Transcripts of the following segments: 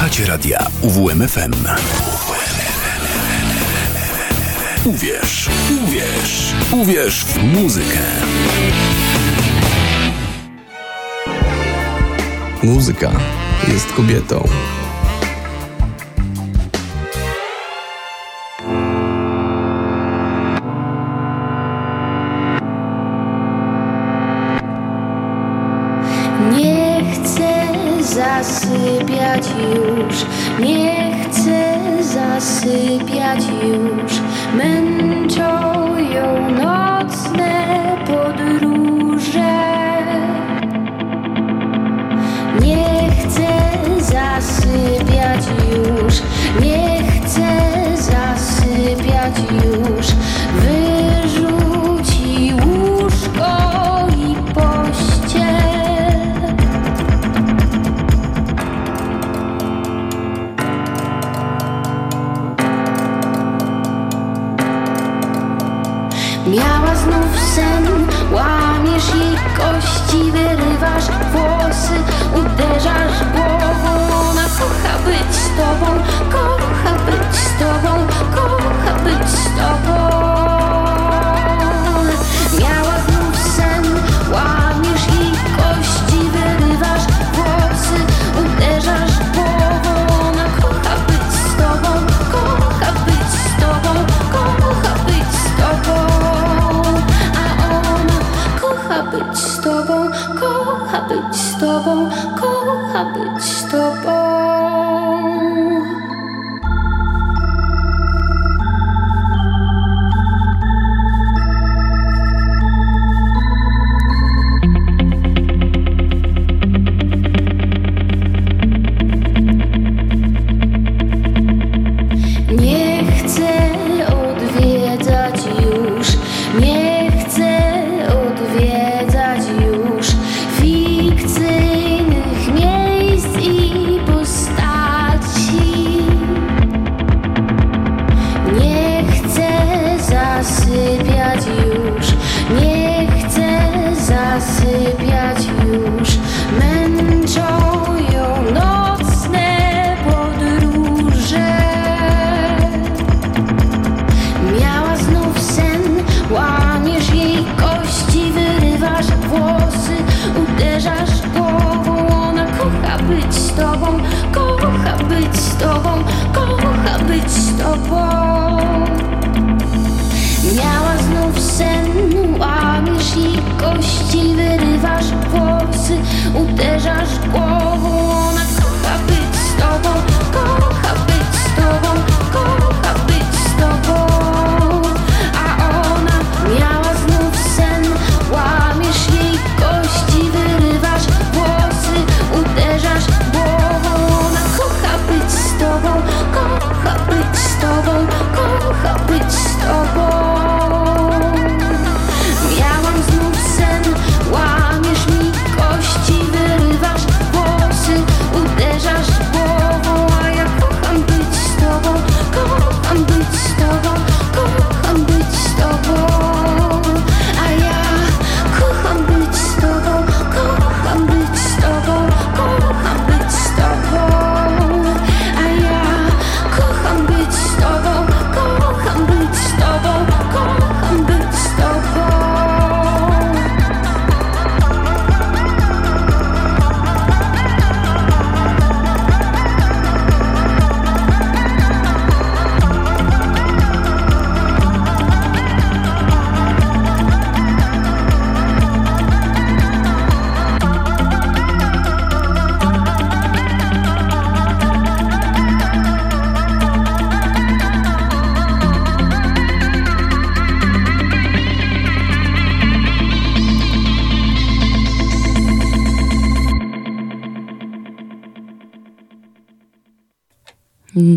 Słuchacie radia UWMFM. Uwierz, uwierz, uwierz w muzykę. Muzyka jest kobietą.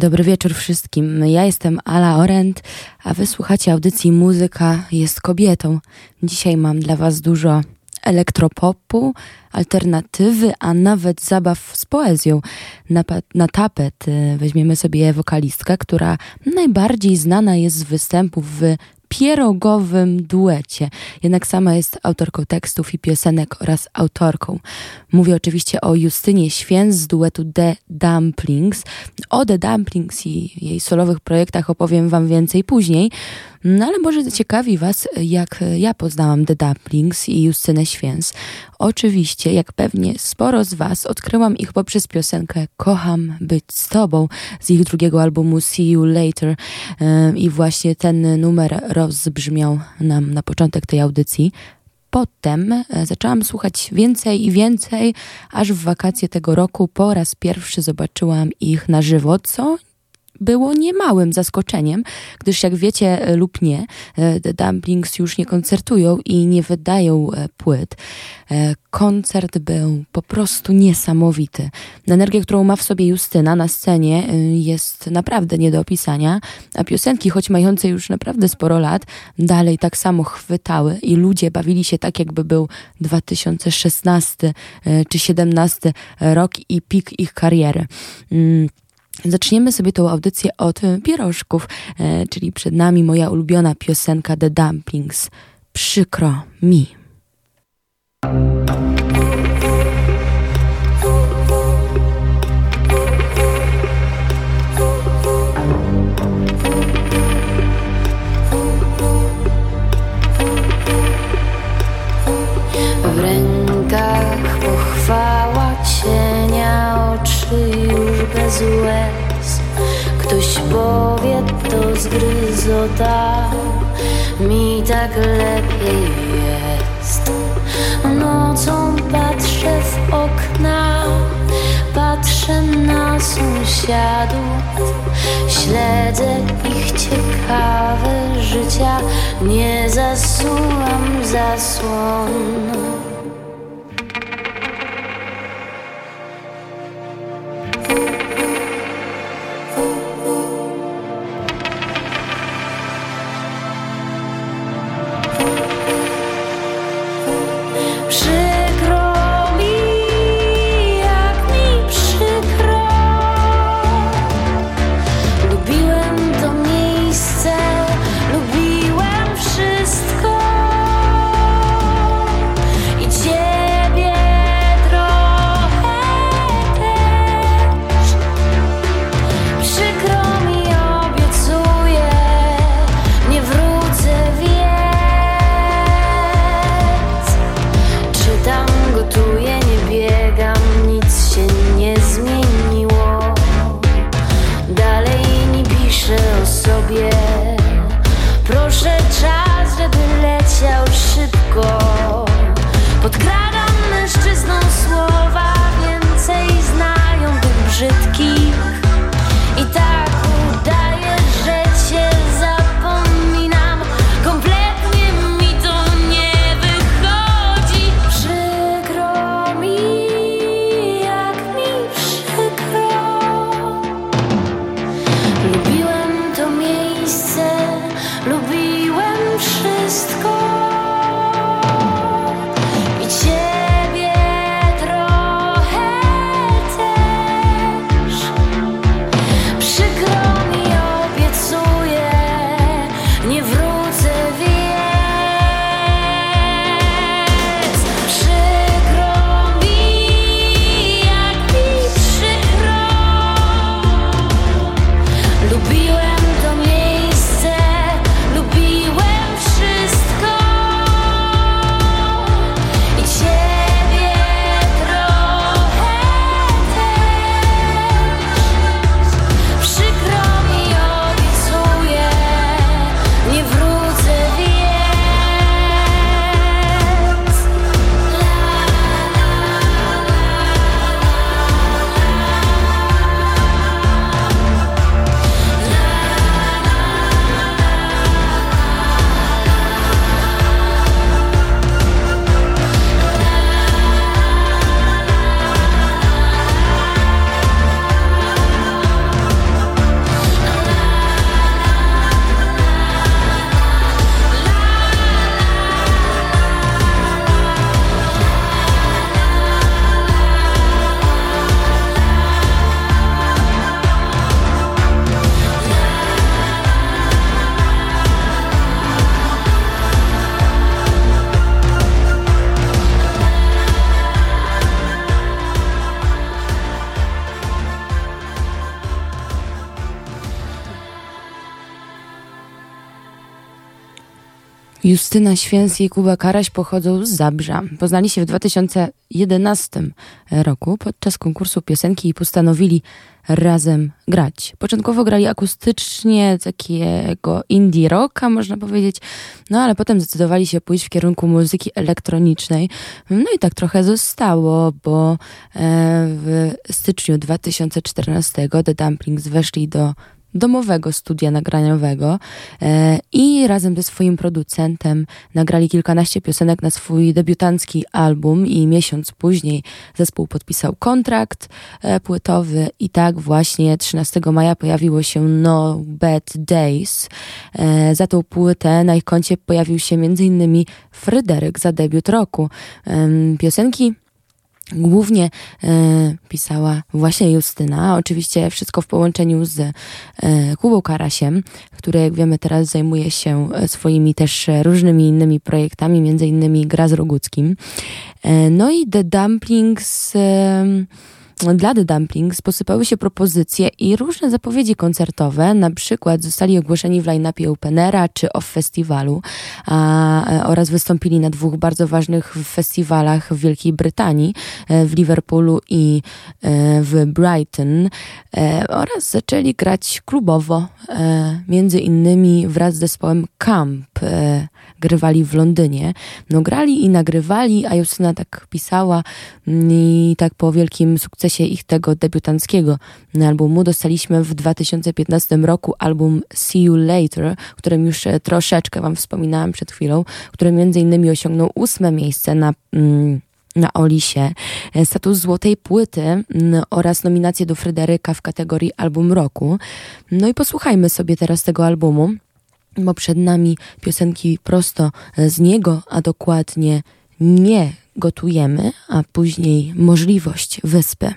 Dobry wieczór wszystkim. Ja jestem Ala Orent, a wysłuchacie audycji Muzyka jest kobietą. Dzisiaj mam dla Was dużo elektropopu, alternatywy, a nawet zabaw z poezją. Na, na tapet y, weźmiemy sobie wokalistkę, która najbardziej znana jest z występów w pierogowym duecie. Jednak sama jest autorką tekstów i piosenek oraz autorką. Mówię oczywiście o Justynie Święc z duetu The Dumplings. O The Dumplings i jej solowych projektach opowiem Wam więcej później. No ale może ciekawi Was, jak ja poznałam The Dumplings i Justynę Święc. Oczywiście, jak pewnie sporo z Was, odkryłam ich poprzez piosenkę Kocham być z Tobą z ich drugiego albumu See You Later i właśnie ten numer rozbrzmiał nam na początek tej audycji. Potem e, zaczęłam słuchać więcej i więcej, aż w wakacje tego roku po raz pierwszy zobaczyłam ich na żywo, co było niemałym zaskoczeniem, gdyż jak wiecie e, lub nie, e, The Dumplings już nie koncertują i nie wydają e, płyt. Koncert był po prostu niesamowity. Energia, którą ma w sobie Justyna na scenie jest naprawdę nie do opisania, a piosenki, choć mające już naprawdę sporo lat, dalej tak samo chwytały i ludzie bawili się tak, jakby był 2016 czy 2017 rok i pik ich kariery. Zaczniemy sobie tą audycję od pierożków, e, czyli przed nami moja ulubiona piosenka The Dumplings. Przykro mi. łez. Ktoś powie to zgryzota. Mi tak lepiej jest. Nocą patrzę w okna. Patrzę na sąsiadów. Śledzę ich ciekawe życia. Nie zasuwam zasłon Justyna Święc i Kuba Karaś pochodzą z Zabrza. Poznali się w 2011 roku podczas konkursu piosenki i postanowili razem grać. Początkowo grali akustycznie, takiego indie rocka, można powiedzieć, no ale potem zdecydowali się pójść w kierunku muzyki elektronicznej. No i tak trochę zostało, bo e, w styczniu 2014 The Dumplings weszli do domowego studia nagraniowego e, i razem ze swoim producentem nagrali kilkanaście piosenek na swój debiutancki album i miesiąc później zespół podpisał kontrakt e, płytowy i tak właśnie 13 maja pojawiło się No Bad Days. E, za tą płytę na ich koncie pojawił się m.in. Fryderyk za debiut roku. Piosenki Głównie e, pisała właśnie Justyna, oczywiście wszystko w połączeniu z e, Kubą Karasiem, który jak wiemy teraz zajmuje się e, swoimi też różnymi innymi projektami, między innymi gra z Roguckim. E, no i The Dumplings... E, dla The Dumplings posypały się propozycje i różne zapowiedzi koncertowe, na przykład zostali ogłoszeni w line-upie Openera czy Off Festiwalu a, e, oraz wystąpili na dwóch bardzo ważnych festiwalach w Wielkiej Brytanii, e, w Liverpoolu i e, w Brighton oraz zaczęli grać klubowo, między innymi wraz z zespołem Camp grywali w Londynie. No grali i nagrywali, a Justyna tak pisała mm, i tak po wielkim sukcesie ich tego debiutanckiego albumu dostaliśmy w 2015 roku album See You Later, którym już e, troszeczkę wam wspominałam przed chwilą, który między innymi osiągnął ósme miejsce na mm, na Olisie, e, status złotej płyty mm, oraz nominację do Fryderyka w kategorii album roku. No i posłuchajmy sobie teraz tego albumu bo przed nami piosenki prosto z niego, a dokładnie nie gotujemy, a później możliwość wyspy.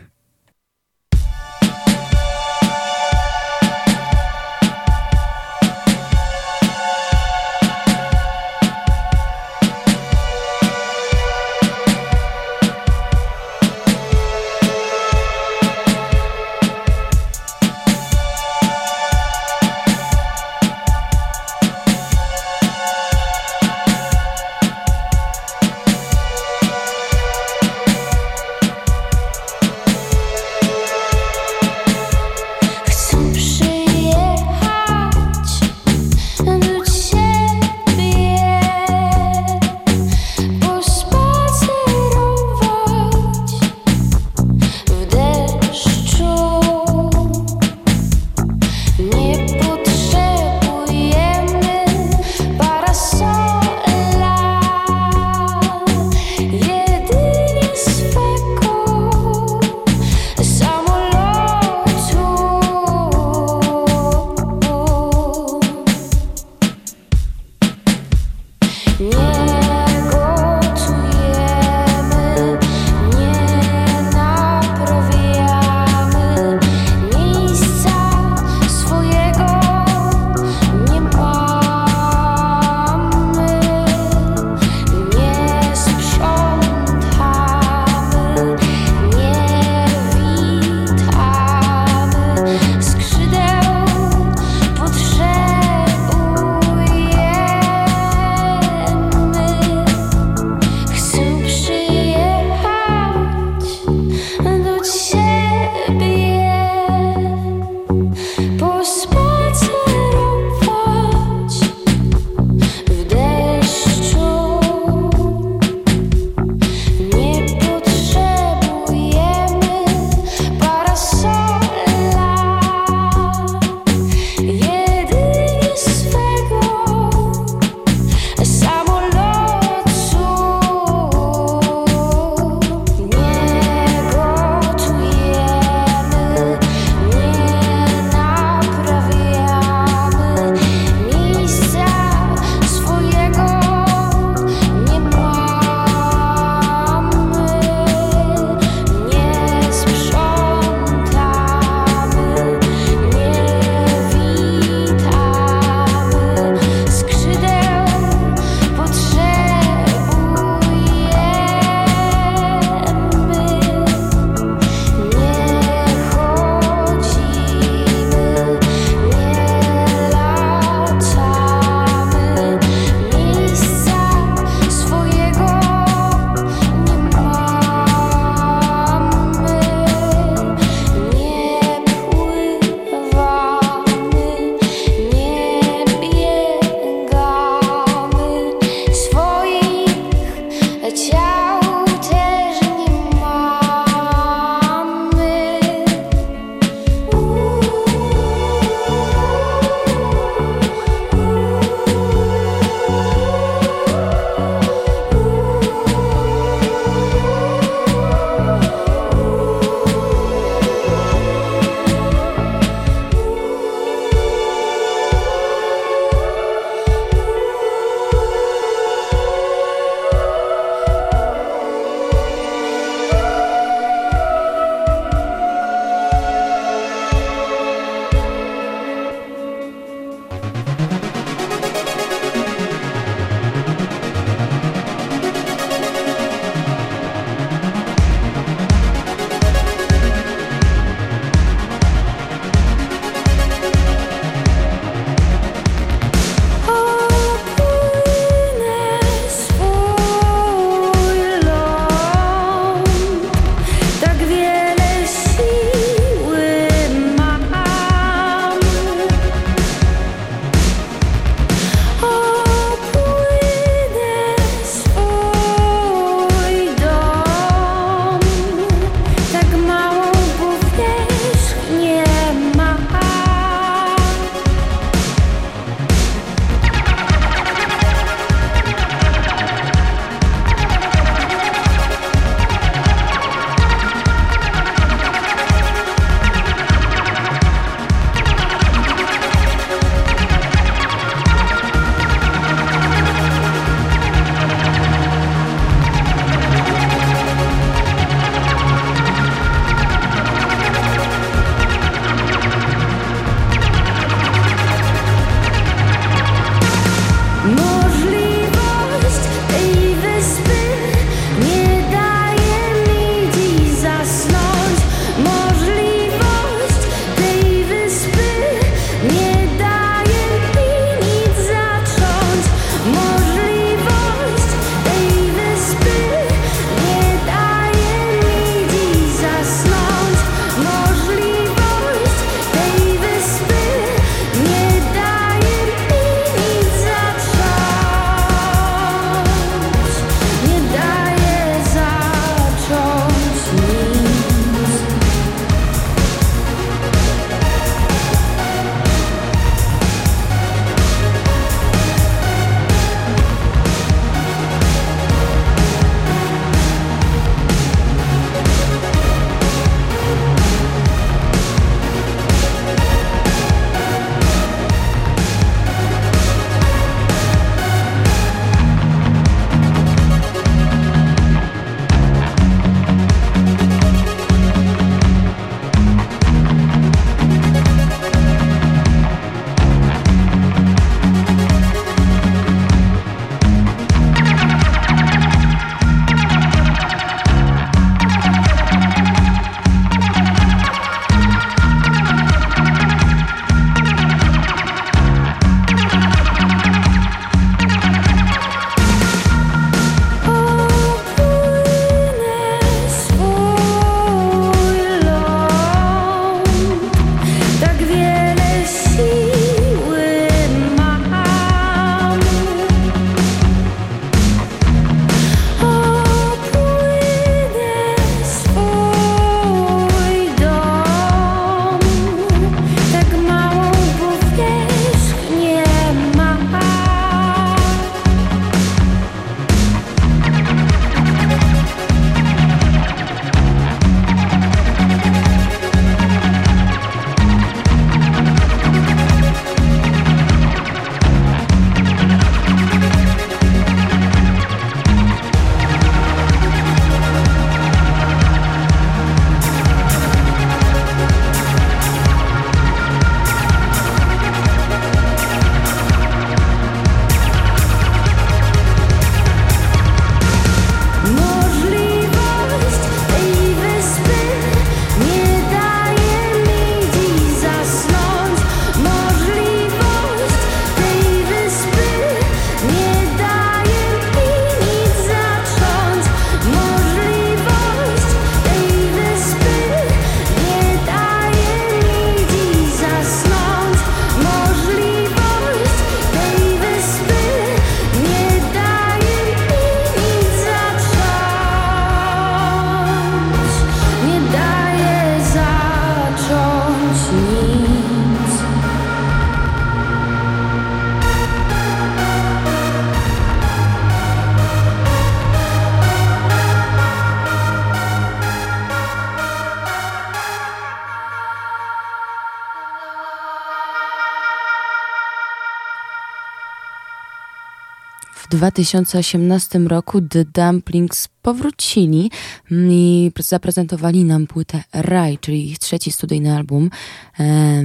2018 roku The Dumplings powrócili i zaprezentowali nam płytę Raj, czyli ich trzeci studyjny album.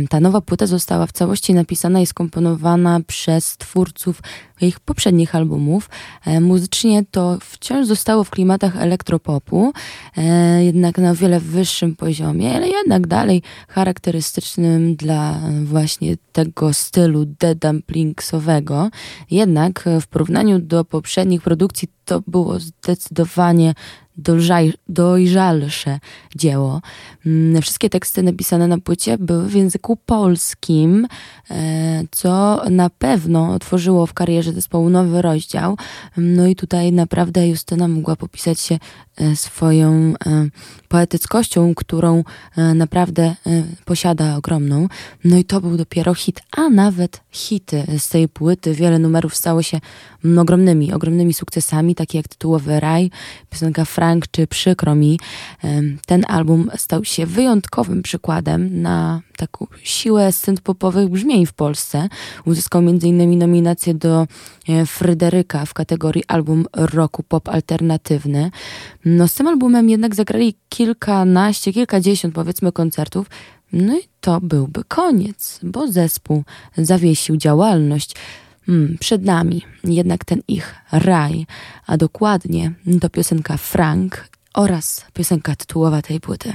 Ta nowa płyta została w całości napisana i skomponowana przez twórców ich poprzednich albumów. Muzycznie to wciąż zostało w klimatach elektropopu, jednak na wiele wyższym poziomie, ale jednak dalej charakterystycznym dla właśnie tego stylu The Dumplingsowego. Jednak w porównaniu do poprzednich produkcji to było zdecydowanie dojrzalsze dzieło. Mm, wszystkie teksty napisane na płycie były w języku polskim, e, co na pewno otworzyło w karierze zespołu nowy rozdział. No i tutaj naprawdę Justyna mogła popisać się swoją e, poetyckością, którą naprawdę posiada ogromną. No i to był dopiero hit, a nawet hity z tej płyty. Wiele numerów stało się ogromnymi, ogromnymi sukcesami, takie jak tytułowy Raj, piosenka Frank czy Przykro mi. Ten album stał się wyjątkowym przykładem na taką siłę synth-popowych brzmień w Polsce. Uzyskał m.in. nominację do e, Fryderyka w kategorii album roku pop alternatywny. No z tym albumem jednak zagrali kilkanaście, kilkadziesiąt powiedzmy koncertów, no i to byłby koniec, bo zespół zawiesił działalność. Hmm, przed nami jednak ten ich raj, a dokładnie to piosenka Frank oraz piosenka tytułowa tej płyty.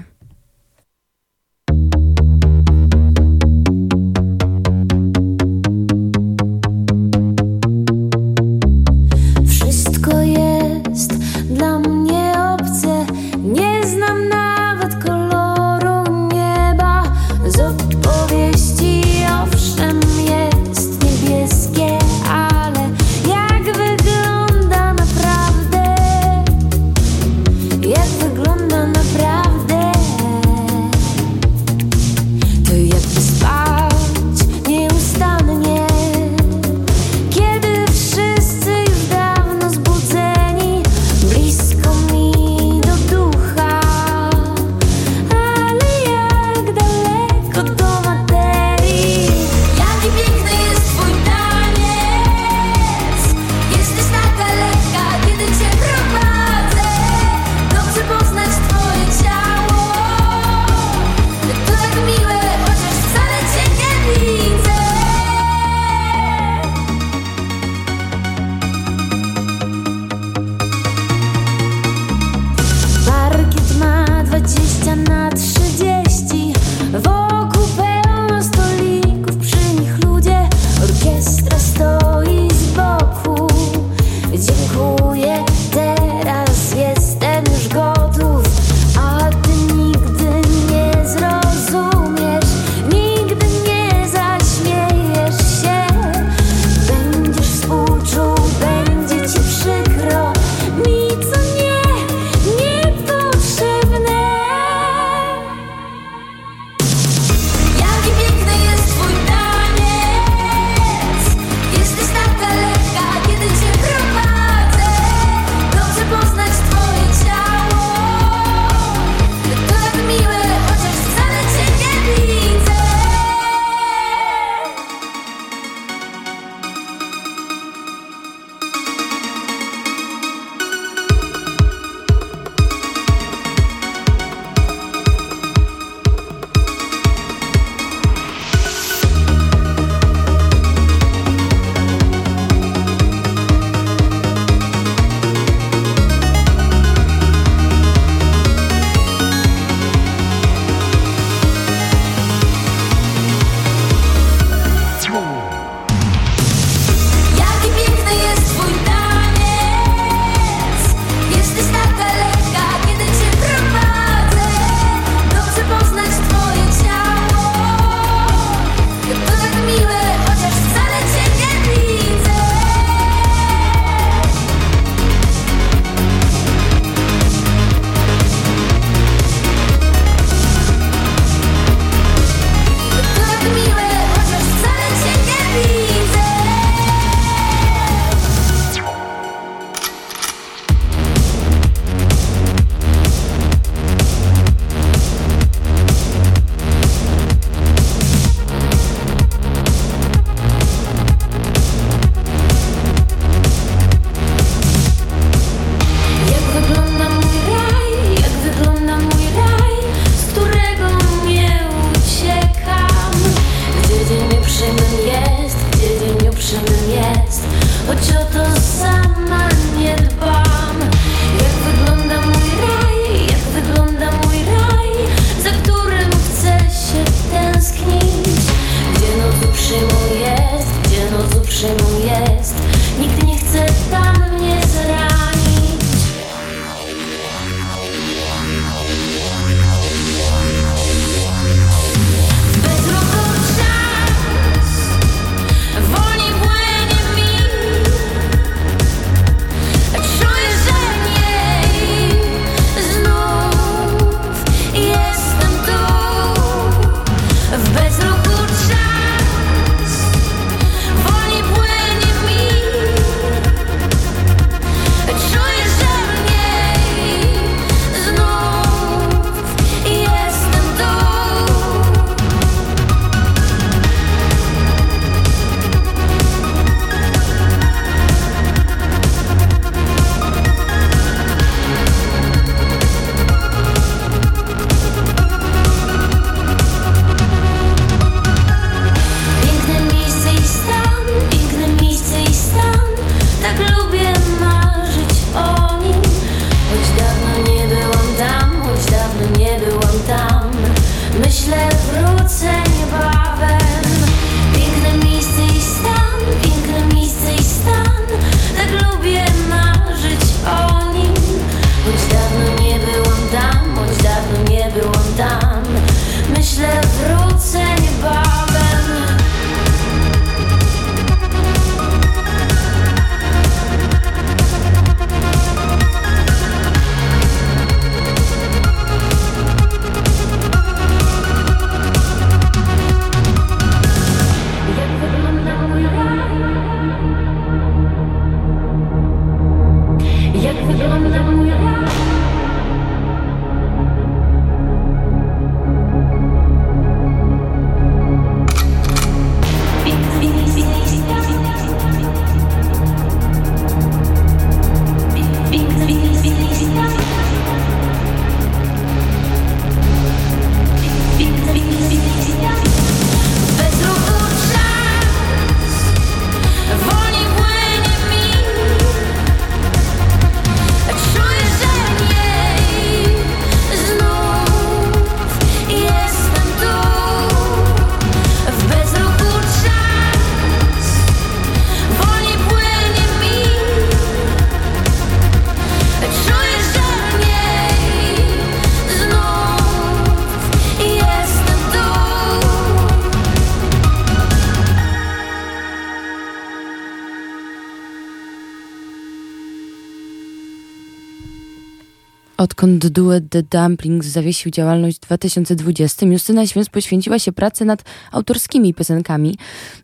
Odkąd duet The Dumplings zawiesił działalność w 2020, Justyna Święc poświęciła się pracy nad autorskimi piosenkami.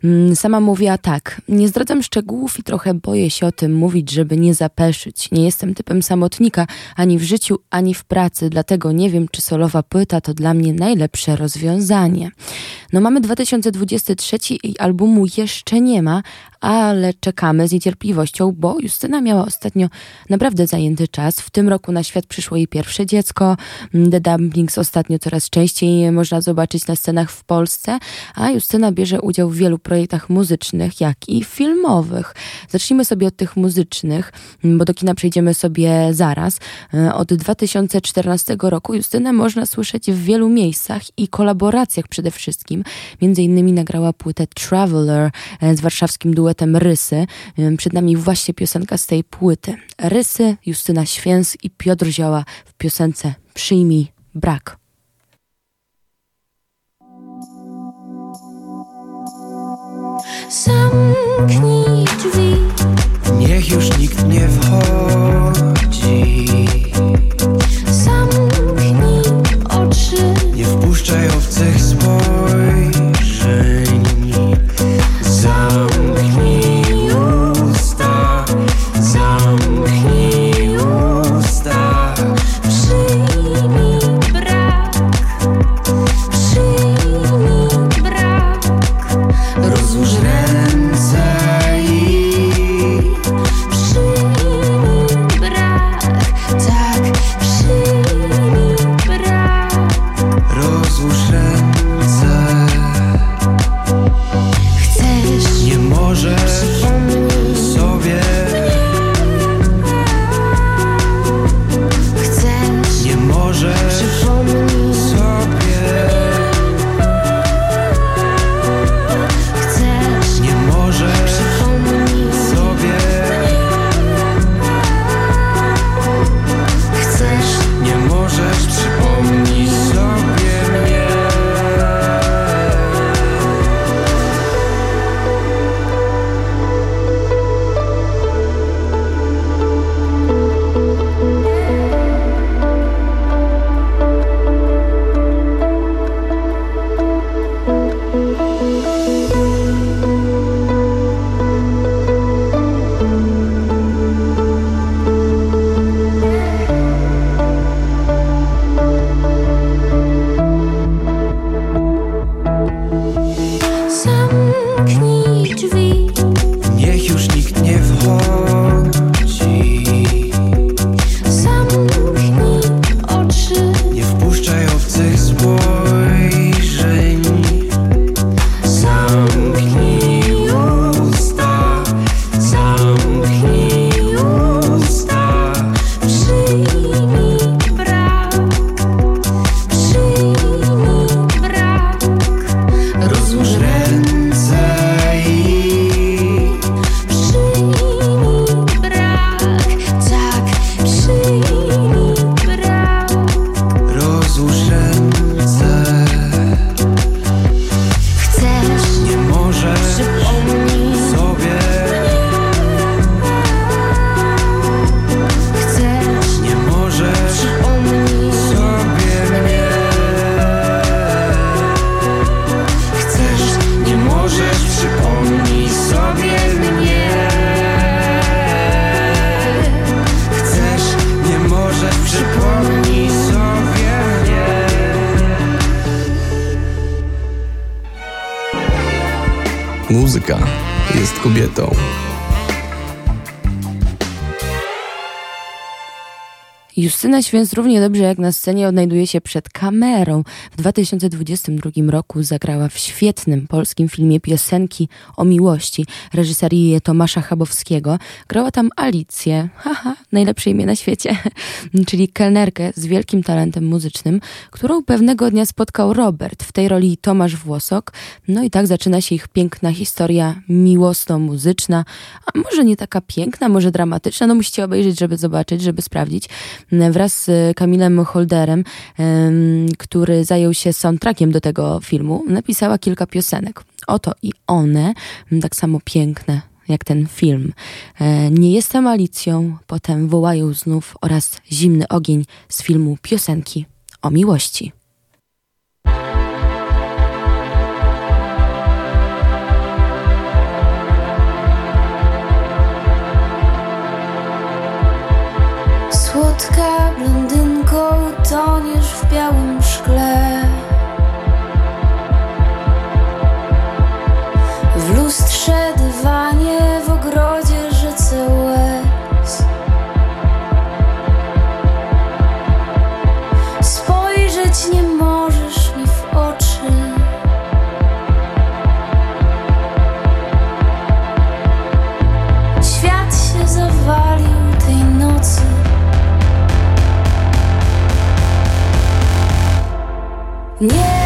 Mm, sama mówiła tak, nie zdradzam szczegółów i trochę boję się o tym mówić, żeby nie zapeszyć. Nie jestem typem samotnika ani w życiu, ani w pracy, dlatego nie wiem, czy solowa płyta to dla mnie najlepsze rozwiązanie. No mamy 2023 i albumu jeszcze nie ma, ale czekamy z niecierpliwością, bo Justyna miała ostatnio naprawdę zajęty czas. W tym roku na świat przyszło jej pierwsze dziecko. The Dumplings ostatnio coraz częściej można zobaczyć na scenach w Polsce, a Justyna bierze udział w wielu projektach muzycznych, jak i filmowych. Zacznijmy sobie od tych muzycznych, bo do kina przejdziemy sobie zaraz. Od 2014 roku Justynę można słyszeć w wielu miejscach i kolaboracjach przede wszystkim. Między innymi nagrała płytę Traveler z warszawskim duetem duetem Rysy. Przed nami właśnie piosenka z tej płyty. Rysy, Justyna Święs i Piotr Zioła w piosence Przyjmij brak. Zamknij drzwi Niech już nikt nie wchodzi Zamknij drzwi. Niech już nikt nie wchodzi Święc równie dobrze jak na scenie odnajduje się przed kamerą. W 2022 roku zagrała w świetnym polskim filmie piosenki o miłości reżyserii Tomasza Chabowskiego. Grała tam Alicję, haha, najlepsze imię na świecie, czyli kelnerkę z wielkim talentem muzycznym, którą pewnego dnia spotkał Robert, w tej roli Tomasz Włosok. No i tak zaczyna się ich piękna historia miłosno-muzyczna, a może nie taka piękna, może dramatyczna, no musicie obejrzeć, żeby zobaczyć, żeby sprawdzić wraz z Kamilem Holderem, który zajął się soundtrackiem do tego filmu, napisała kilka piosenek. Oto i one, tak samo piękne jak ten film. E, Nie jestem Alicją, potem wołają znów oraz zimny ogień z filmu piosenki o miłości. Brunettka, blondynką, toniesz w białym szkle. W lustrze, dywanie, w ogrodzie. Yeah.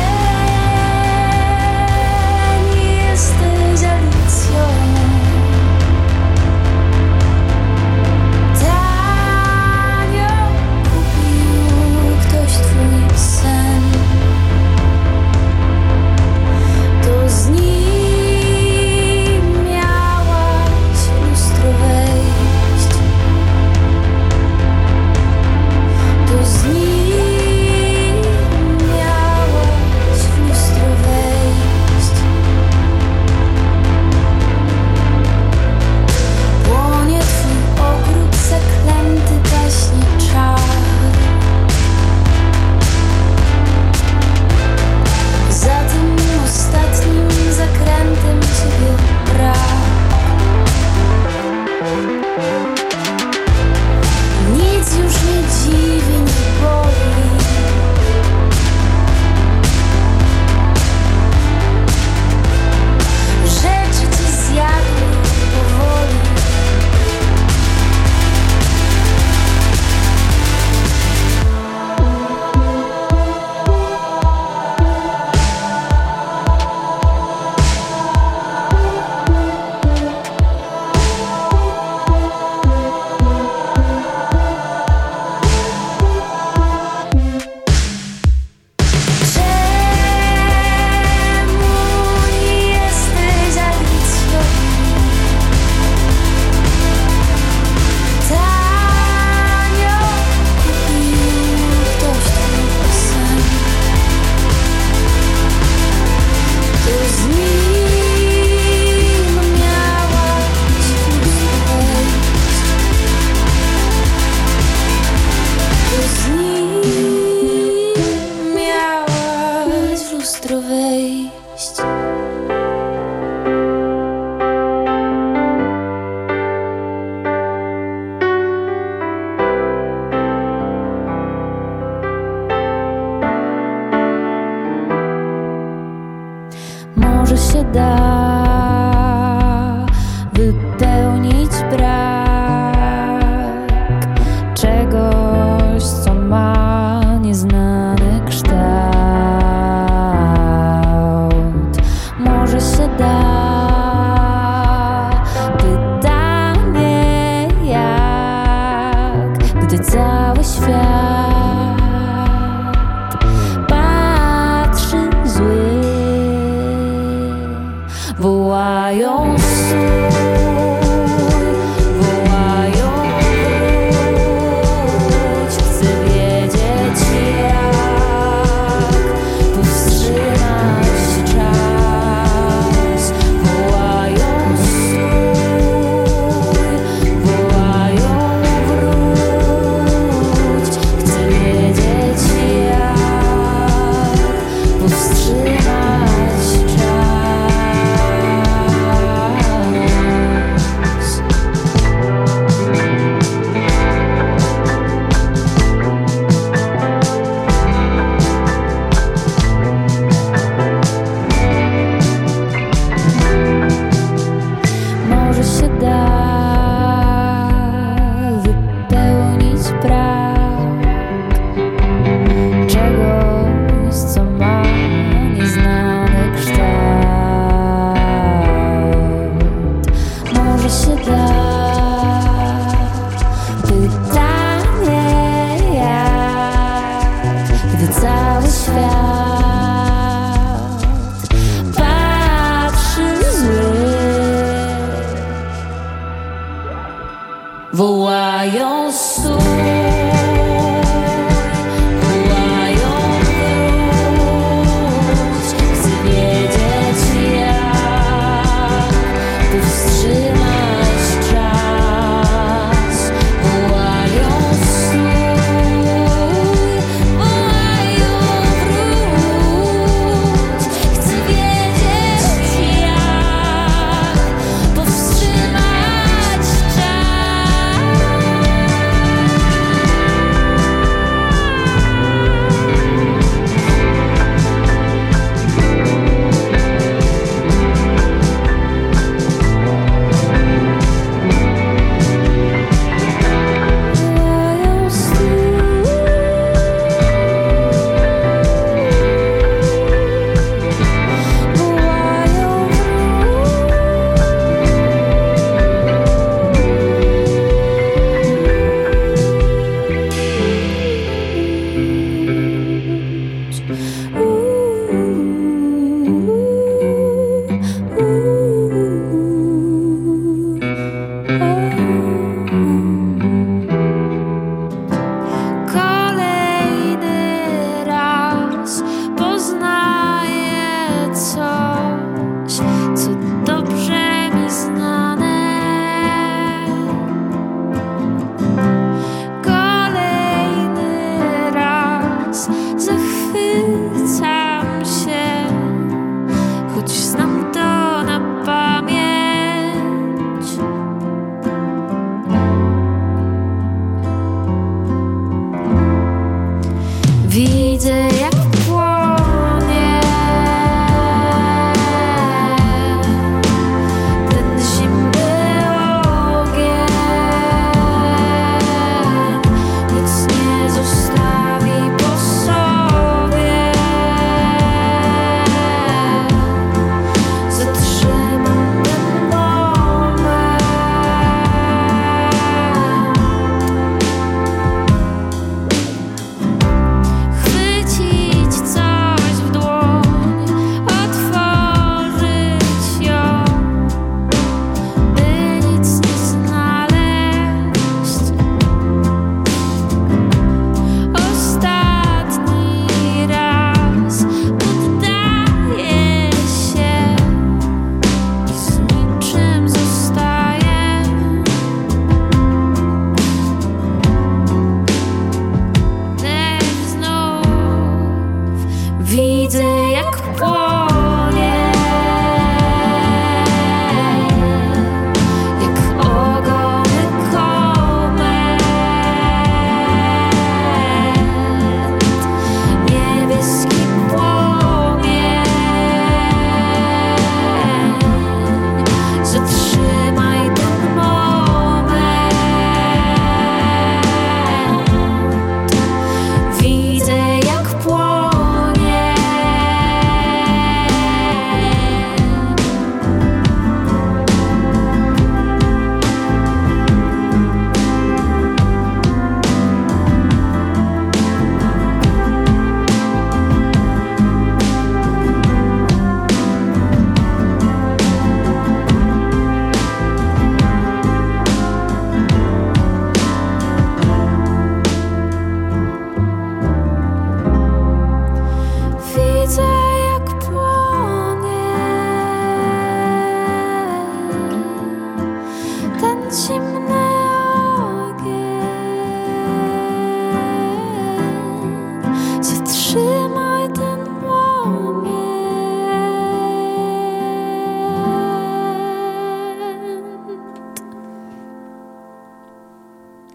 fast.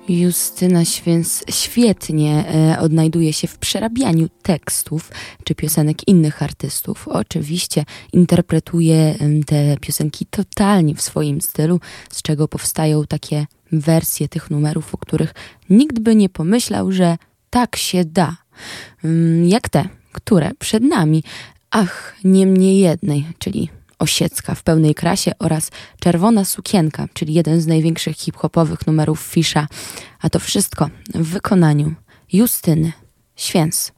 Justyna Święc świetnie e, odnajduje się w przerabianiu tekstów czy piosenek innych artystów. Oczywiście interpretuje te piosenki totalnie w swoim stylu, z czego powstają takie wersje tych numerów, o których nikt by nie pomyślał, że tak się da. Jak te, które przed nami. Ach, niemniej jednej, czyli Osiecka w pełnej krasie oraz Czerwona sukienka, czyli jeden z największych hip-hopowych numerów Fisza. A to wszystko w wykonaniu Justyny Święc.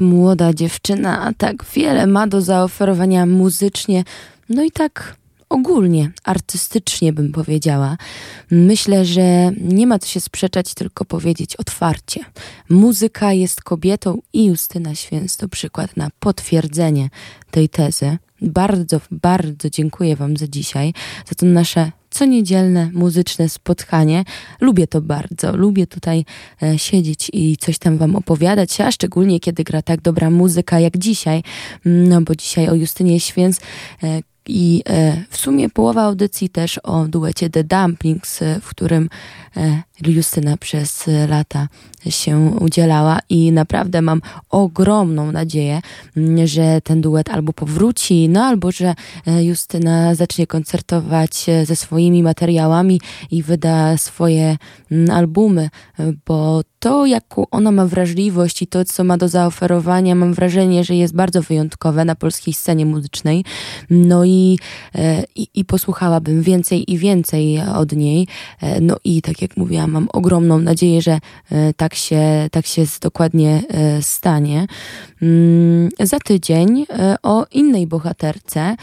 Młoda dziewczyna, a tak wiele ma do zaoferowania muzycznie, no i tak ogólnie, artystycznie bym powiedziała. Myślę, że nie ma co się sprzeczać, tylko powiedzieć otwarcie. Muzyka jest kobietą i Justyna Święc to przykład na potwierdzenie tej tezy. Bardzo, bardzo dziękuję Wam za dzisiaj, za to nasze co niedzielne muzyczne spotkanie. Lubię to bardzo, lubię tutaj e, siedzieć i coś tam wam opowiadać, a szczególnie kiedy gra tak dobra muzyka jak dzisiaj, no bo dzisiaj o Justynie Święc e, i e, w sumie połowa audycji też o duecie The Dumplings, w którym Justyna przez lata się udzielała i naprawdę mam ogromną nadzieję, mm, że ten duet albo powróci, no albo że Justyna zacznie koncertować ze swoimi materiałami i wyda swoje mm, albumy, bo to, jaką ona ma wrażliwość i to, co ma do zaoferowania, mam wrażenie, że jest bardzo wyjątkowe na polskiej scenie muzycznej. No i, e, i, i posłuchałabym więcej i więcej od niej. E, no i tak jak mówiłam, mam ogromną nadzieję, że e, tak się, tak się dokładnie stanie. Mm, za tydzień o innej bohaterce.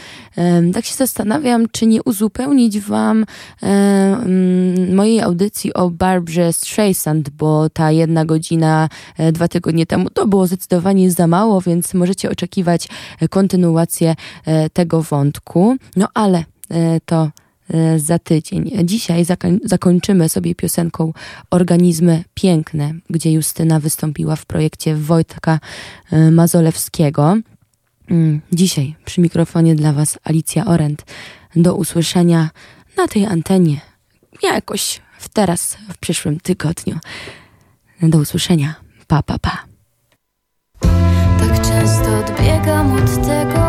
Tak się zastanawiam, czy nie uzupełnić Wam mm, mojej audycji o Barbrze Streisand, bo ta jedna godzina e, dwa tygodnie temu. To było zdecydowanie za mało, więc możecie oczekiwać e, kontynuację e, tego wątku. No ale to za tydzień. Dzisiaj zakoń zakończymy sobie piosenką Organizmy Piękne, gdzie Justyna wystąpiła w projekcie Wojtka Mazolewskiego. Mm, dzisiaj przy mikrofonie dla Was Alicja Orent. Do usłyszenia na tej antenie jakoś w teraz, w przyszłym tygodniu. Do usłyszenia. Pa, pa, pa. Tak często odbiegam od tego,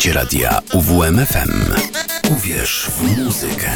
Słuchacie radia UWMFM. Uwierz w muzykę.